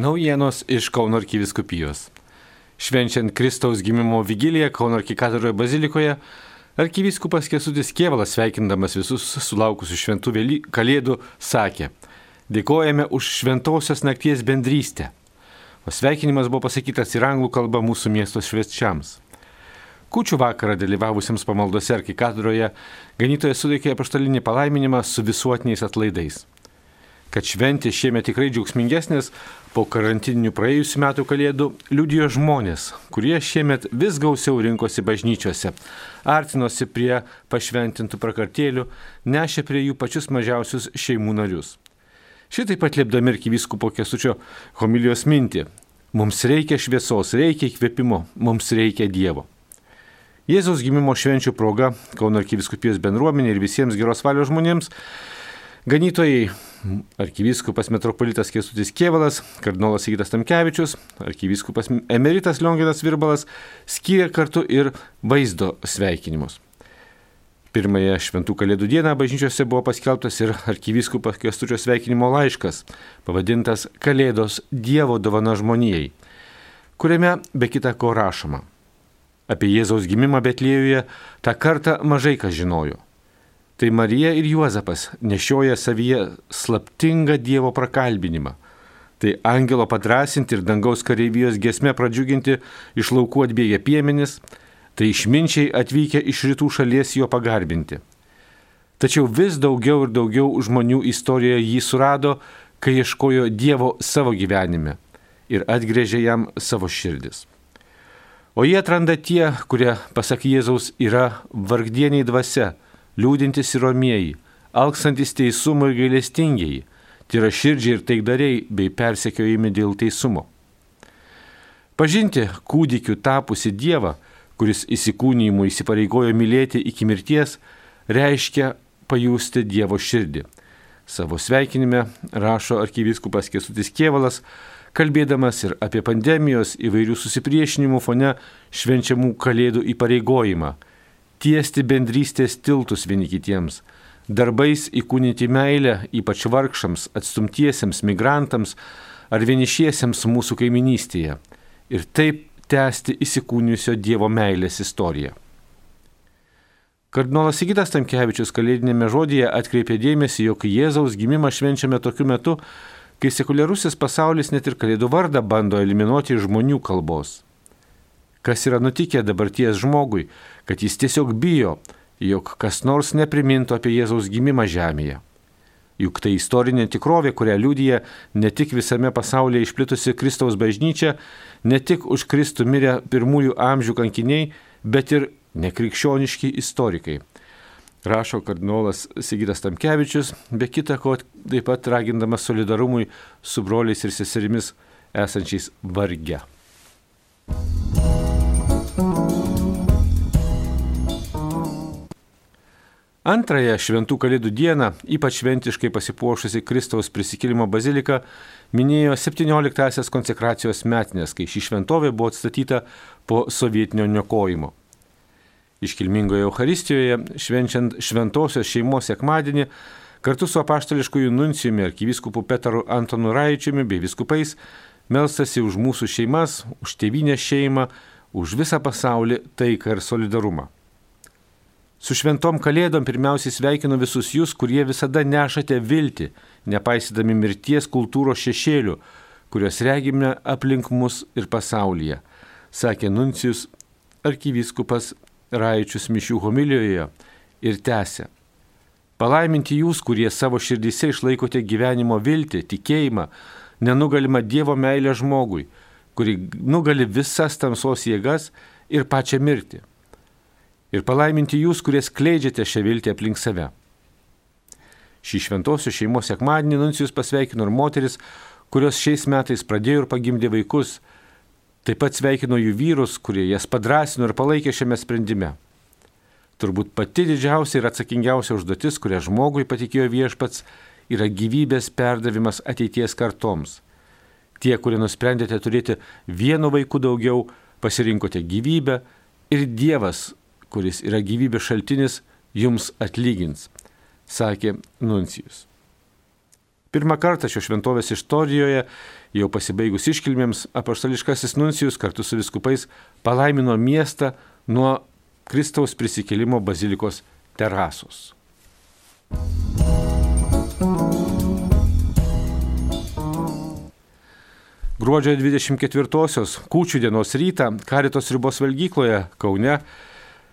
Naujienos iš Kauno arkiviskupijos. Švenčiant Kristaus gimimo vigiliją Kauno arkikatedroje bazilikoje, arkivyskupas Kesutis Kievalas sveikindamas visus sulaukusius šventų vėly, kalėdų sakė, dėkojame už šventosios nakties bendrystę. O sveikinimas buvo pasakytas ir anglų kalba mūsų miesto šviečiams. Kūčių vakarą dalyvavusiems pamaldose arkikatedroje ganytojas suteikė paštalinį palaiminimą su visuotiniais atlaidais kad šventė šiemet tikrai džiaugsmingesnės po karantininių praėjusių metų kalėdų liudijo žmonės, kurie šiemet vis gausiau rinkosi bažnyčiose, artinosi prie pašventintų prakartėlių, nešė prie jų pačius mažiausius šeimų narius. Šitaip atliepdami arkivyskupo kesučio homilijos mintį. Mums reikia šviesos, reikia įkvėpimo, mums reikia Dievo. Jėzaus gimimo švenčių proga Kauno arkiviskupijos bendruomenė ir visiems geros valios žmonėms Ganytojai arkivyskupas metropolitas Kestutis Kievalas, kardinolas Sigitas Tamkevičius, arkivyskupas emeritas Lionginas Virbalas skyrė kartu ir vaizdo sveikinimus. Pirmąją šventų kalėdų dieną bažnyčiose buvo paskelbtas ir arkivyskupas Kestučio sveikinimo laiškas, pavadintas Kalėdos Dievo dovana žmonijai, kuriame be kita ko rašoma. Apie Jėzaus gimimą Betlėjuje tą kartą mažai kas žinojo tai Marija ir Juozapas nešioja savyje slaptingą Dievo prakalbinimą. Tai angelo padrasinti ir dangaus kareivijos gesme pradžiuginti iš laukų atbėgę piemenis, tai išminčiai atvykę iš rytų šalies jo pagarbinti. Tačiau vis daugiau ir daugiau žmonių istorijoje jį surado, kai ieškojo Dievo savo gyvenime ir atgrėžė jam savo širdis. O jie atranda tie, kurie, pasak Jėzaus, yra vargdieniai dvasia, liūdintis ir romieji, alksantis teisumo ir gailestingieji, tai yra širdžiai ir taikdariai bei persekiojami dėl teisumo. Pažinti kūdikiu tapusi Dievą, kuris įsikūnymu įsipareigojo mylėti iki mirties, reiškia pajusti Dievo širdį. Savo sveikinime rašo arkivyskupas Kesutis Kievalas, kalbėdamas ir apie pandemijos įvairių susipriešinimų fone švenčiamų kalėdų įpareigojimą tiesti bendrystės tiltus vieni kitiems, darbais įkūnyti meilę ypač vargšams, atstumtiesiems, migrantams ar vienišiesiems mūsų kaiminystėje ir taip tęsti įsikūnijusio Dievo meilės istoriją. Kardinolas Sigitas Tamkevičius kalėdinėme žodėje atkreipė dėmesį, jog Jėzaus gimimą švenčiame tokiu metu, kai sekuliarusis pasaulis net ir kalėdų vardą bando eliminuoti iš žmonių kalbos. Kas yra nutikę dabarties žmogui, kad jis tiesiog bijo, jog kas nors neprimintų apie Jėzaus gimimą žemėje. Juk tai istorinė tikrovė, kurią liūdija ne tik visame pasaulyje išplitusi Kristaus bažnyčia, ne tik už Kristų mirę pirmųjų amžių kankiniai, bet ir nekrikščioniški istorikai. Rašo kardinolas Sigitas Tamkevičius, be kita ko taip pat ragindamas solidarumui su broliais ir seserimis esančiais varge. Antrąją šventų kalėdų dieną, ypač šventiškai pasipuošusi Kristaus prisikėlimo bazilika, minėjo 17-asias konsekracijos metinės, kai ši šventovė buvo atstatyta po sovietinio niokojimo. Iškilmingoje Euharistijoje, švenčiant šventosios šeimos sekmadienį, kartu su apaštališkųjų nuncijumi arkivyskupu Petru Antonu Raičiumi bei viskupais, melstasi už mūsų šeimas, už tėvynę šeimą, už visą pasaulį taiką ir solidarumą. Su šventom kalėdom pirmiausiai sveikinu visus jūs, kurie visada nešate viltį, nepaisydami mirties kultūros šešėlių, kurios regime aplink mus ir pasaulyje, sakė Nuncijus arkivyskupas Raičius Mišių homilijoje ir tęsė. Palaiminti jūs, kurie savo širdyse išlaikote gyvenimo viltį, tikėjimą, nenugalimą Dievo meilę žmogui, kuri nugali visas tamsos jėgas ir pačią mirtį ir palaiminti jūs, kurie skleidžiate šią viltį aplink save. Šį šventosios šeimos sekmadienį nuncijus pasveikino ir moteris, kurios šiais metais pradėjo ir pagimdė vaikus. Taip pat sveikino jų vyrus, kurie jas padrasino ir palaikė šiame sprendime. Turbūt pati didžiausia ir atsakingiausia užduotis, kurią žmogui patikėjo viešpats, yra gyvybės perdavimas ateities kartoms. Tie, kurie nusprendėte turėti vienu vaiku daugiau, pasirinkote gyvybę ir Dievas kuris yra gyvybės šaltinis, jums atlygins, sakė Nuncijus. Pirmą kartą šio šventovės istorijoje jau pasibaigus iškilmėms, apaštališkasis nuncijus kartu su viskupais palaimino miestą nuo Kristaus prisikėlimo bazilikos terasos. Gruodžio 24-osios kūčių dienos rytą Karitos ribos valgykloje Kaune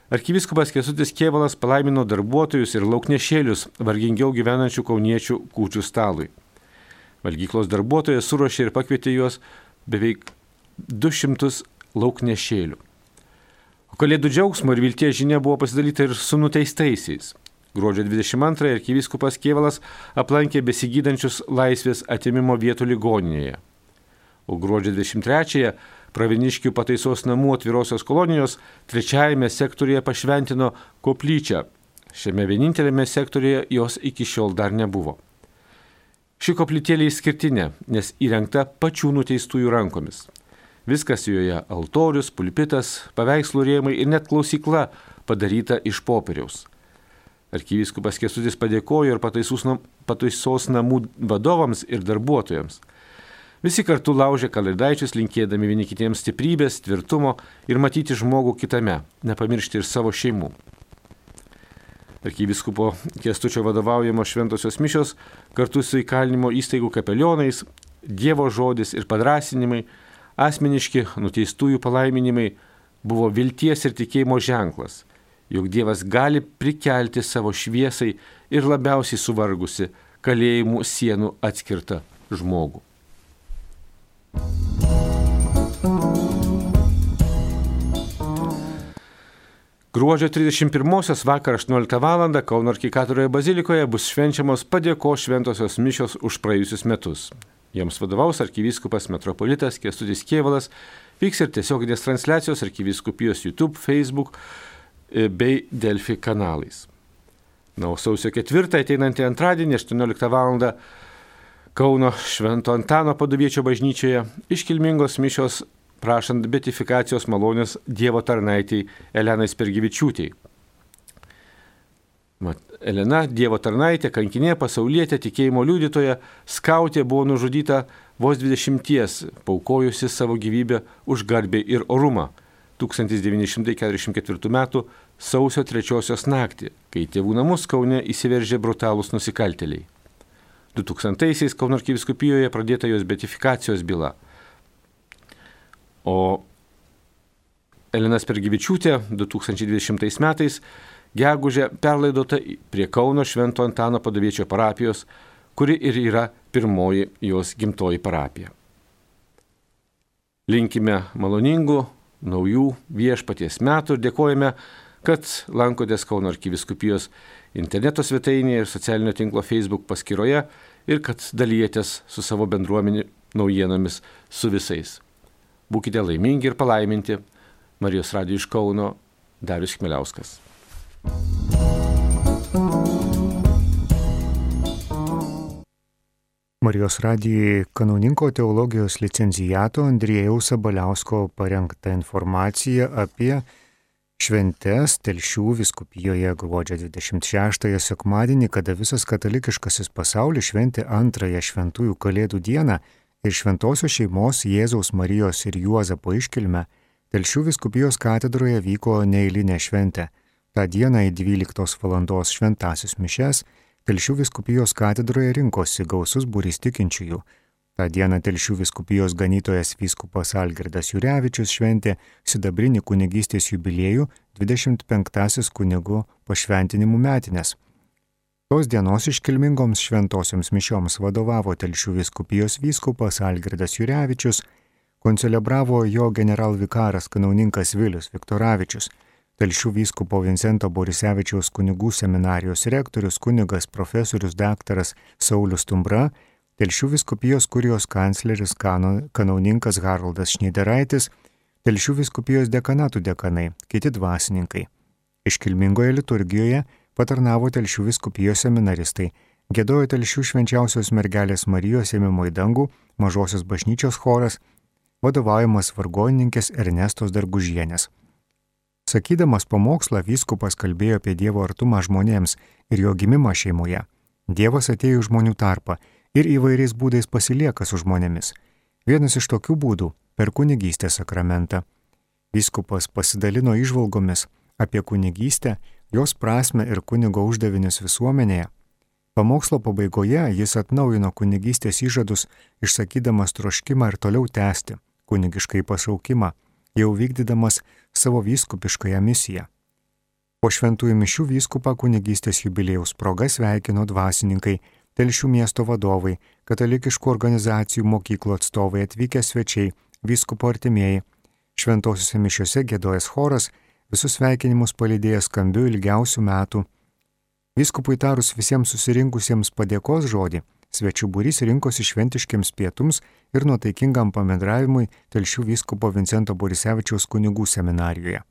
Arkiviskupas Kesutis Kievalas palaimino darbuotojus ir lauknešėlius vargingiau gyvenančių kauniečių kūčių stalui. Valgyklos darbuotojas suruošė ir pakvietė juos beveik 200 lauknešėlių. O kalėdų džiaugsmo ir vilties žinia buvo pasidalyta ir su nuteistaisiais. Gruodžio 22 arkiviskupas Kievalas aplankė besigydančius laisvės atimimo vietų ligoninėje. O gruodžio 23-ąją Praviniškių pataisos namų atvirosios kolonijos trečiajame sektorėje pašventino koplyčią. Šiame vienintelėme sektorėje jos iki šiol dar nebuvo. Ši koplytėlė išskirtinė, nes įrengta pačių nuteistųjų rankomis. Viskas joje - altorius, pulpitas, paveikslų rėmai ir net klausykla padaryta iš popieriaus. Arkivyskupas Kesutis padėkojo ir pataisos namų vadovams ir darbuotojams. Visi kartu laužė kalėdaičius, linkėdami vieni kitiems stiprybės, tvirtumo ir matyti žmogų kitame, nepamiršti ir savo šeimų. Arkyviskupo Kestučio vadovaujamos šventosios mišios kartu su įkalinimo įstaigų kapelionais, Dievo žodis ir padrasinimai, asmeniški nuteistųjų palaiminimai buvo vilties ir tikėjimo ženklas, jog Dievas gali prikelti savo šviesai ir labiausiai suvargusi kalėjimų sienų atskirtą žmogų. Gruodžio 31 vakar 18 val. Kauno arkikatoroje bazilikoje bus švenčiamos padėko šventosios mišios už praėjusius metus. Jiems vadovaus arkivyskupas metropolitas Kestutis Kievalas, vyks ir tiesioginės transliacijos arkivyskupijos YouTube, Facebook e, bei Delfi kanalais. Na, o sausio 4 ateinantį antradienį 18 val. Kauno Švento Antano paduviečio bažnyčioje iškilmingos mišios prašant betifikacijos malonės Dievo tarnaitiai Elenai Spergyvičiūtei. Mat, Elena, Dievo tarnaitė, kankinė, pasaulietė, tikėjimo liudytoja, skautė buvo nužudyta vos 20, paukojusi savo gyvybę už garbę ir orumą 1944 m. sausio 3 naktį, kai tėvų namus Kaune įsiveržė brutalūs nusikaltėliai. 2000-aisiais Kauno arkiviskupijoje pradėta jos betifikacijos byla. O Elina Spergyvičiūtė 2020 metais gegužę perlaidota prie Kauno Švento Antano padaviečio parapijos, kuri ir yra pirmoji jos gimtoji parapija. Linkime maloningų, naujų viešpaties metų ir dėkojame, kad lankotės Kauno arkiviskupijos interneto svetainėje ir socialinio tinklo Facebook paskyroje ir kad dalyjatės su savo bendruomenė naujienomis su visais. Būkite laimingi ir palaiminti. Marijos Radio iš Kauno Darius Kmeliauskas. Marijos radijai kanauninko teologijos licencijato Andriejaus Sabaliausko parengta informacija apie šventes Telšių viskupijoje gruodžio 26-ąją sekmadienį, kada visas katalikiškasis pasaulis šventė antrąją šventųjų kalėdų dieną ir šventosios šeimos Jėzaus Marijos ir Juozapo iškilme, Telšių viskupijos katedroje vyko neįlinė šventė. Ta diena į 12 val. šventasis mišes Telšių viskupijos katedroje rinkosi gausus būrys tikinčiųjų Ta diena Telšių viskupijos ganytojas vyskupas Algirdas Jurevičius šventė sidabrinį kunigystės jubiliejų 25-asis kunigų pašventinimų metinės. Tos dienos iškilmingoms šventosioms mišioms vadovavo Telšių viskupijos vyskupas Algirdas Jurevičius, koncelebravo jo generalvikaras kanauninkas Vilius Viktoravičius, Telšių vyskupo Vincento Borisevičiaus kunigų seminarijos rektorius kunigas profesorius daktaras Saulis Tumbra, Telšių viskupijos kurijos kancleris kanauninkas Haroldas Šnyderaitis, Telšių viskupijos dekanatų dekanai, kiti dvasininkai. Iškilmingoje liturgijoje patarnavo Telšių viskupijos seminaristai, gėdojo Telšių švenčiausios mergelės Marijos ėmimo į dangų mažosios bažnyčios choras, vadovaujamas vargonininkės Ernestos Dargužienės. Sakydamas pamokslą, vyskupas kalbėjo apie Dievo artumą žmonėms ir jo gimimą šeimoje. Dievas atėjo žmonių tarpą ir įvairiais būdais pasilieka su žmonėmis. Vienas iš tokių būdų - per kunigystės sakramentą. Vyskupas pasidalino išvalgomis apie kunigystę, jos prasme ir kunigo uždavinius visuomenėje. Pamokslo pabaigoje jis atnaujino kunigystės įžadus, išsakydamas troškimą ir toliau tęsti kunigiškai pašaukimą, jau vykdydamas savo vyskupiškąją misiją. Po šventųjų mišių vyskupą kunigystės jubilėjaus proga sveikino dvasininkai, telšių miesto vadovai, katalikiškų organizacijų mokyklų atstovai atvykę svečiai, vyskupo artimieji. Šventosiuose mišiuose gėdojas choras visus sveikinimus palydėjęs skambiu ilgiausių metų. Vyskupui tarus visiems susirinkusiems padėkos žodį, svečių būrys rinkosi šventiškiams pietums ir nuotaikingam pamendravimui Telšių vyskupo Vincento Borisevičiaus kunigų seminarijoje.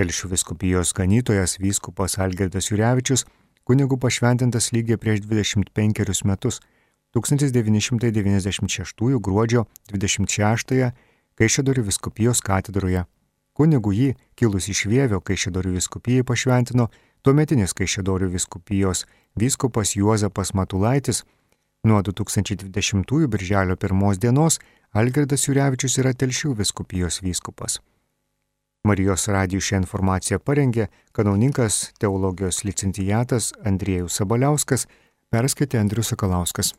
Telšių viskupijos ganytojas vyskupas Algirdas Jurevičius kunigų pašventintas lygiai prieš 25 metus 1996 gruodžio 26 Kaišėdorių viskupijos katedroje. Kunigų jį, kilus iš Vievio Kaišėdorių viskupijai pašventino tuometinis Kaišėdorių viskupijos vyskupas Juozapas Matulaitis Nuo 2020 birželio 1 dienos Algirdas Jurevičius yra Telšių viskupijos vyskupas. Marijos radijų šią informaciją parengė kanauninkas teologijos licencijatas Andriejus Sabaliauskas, perskaitė Andrius Sakalauskas.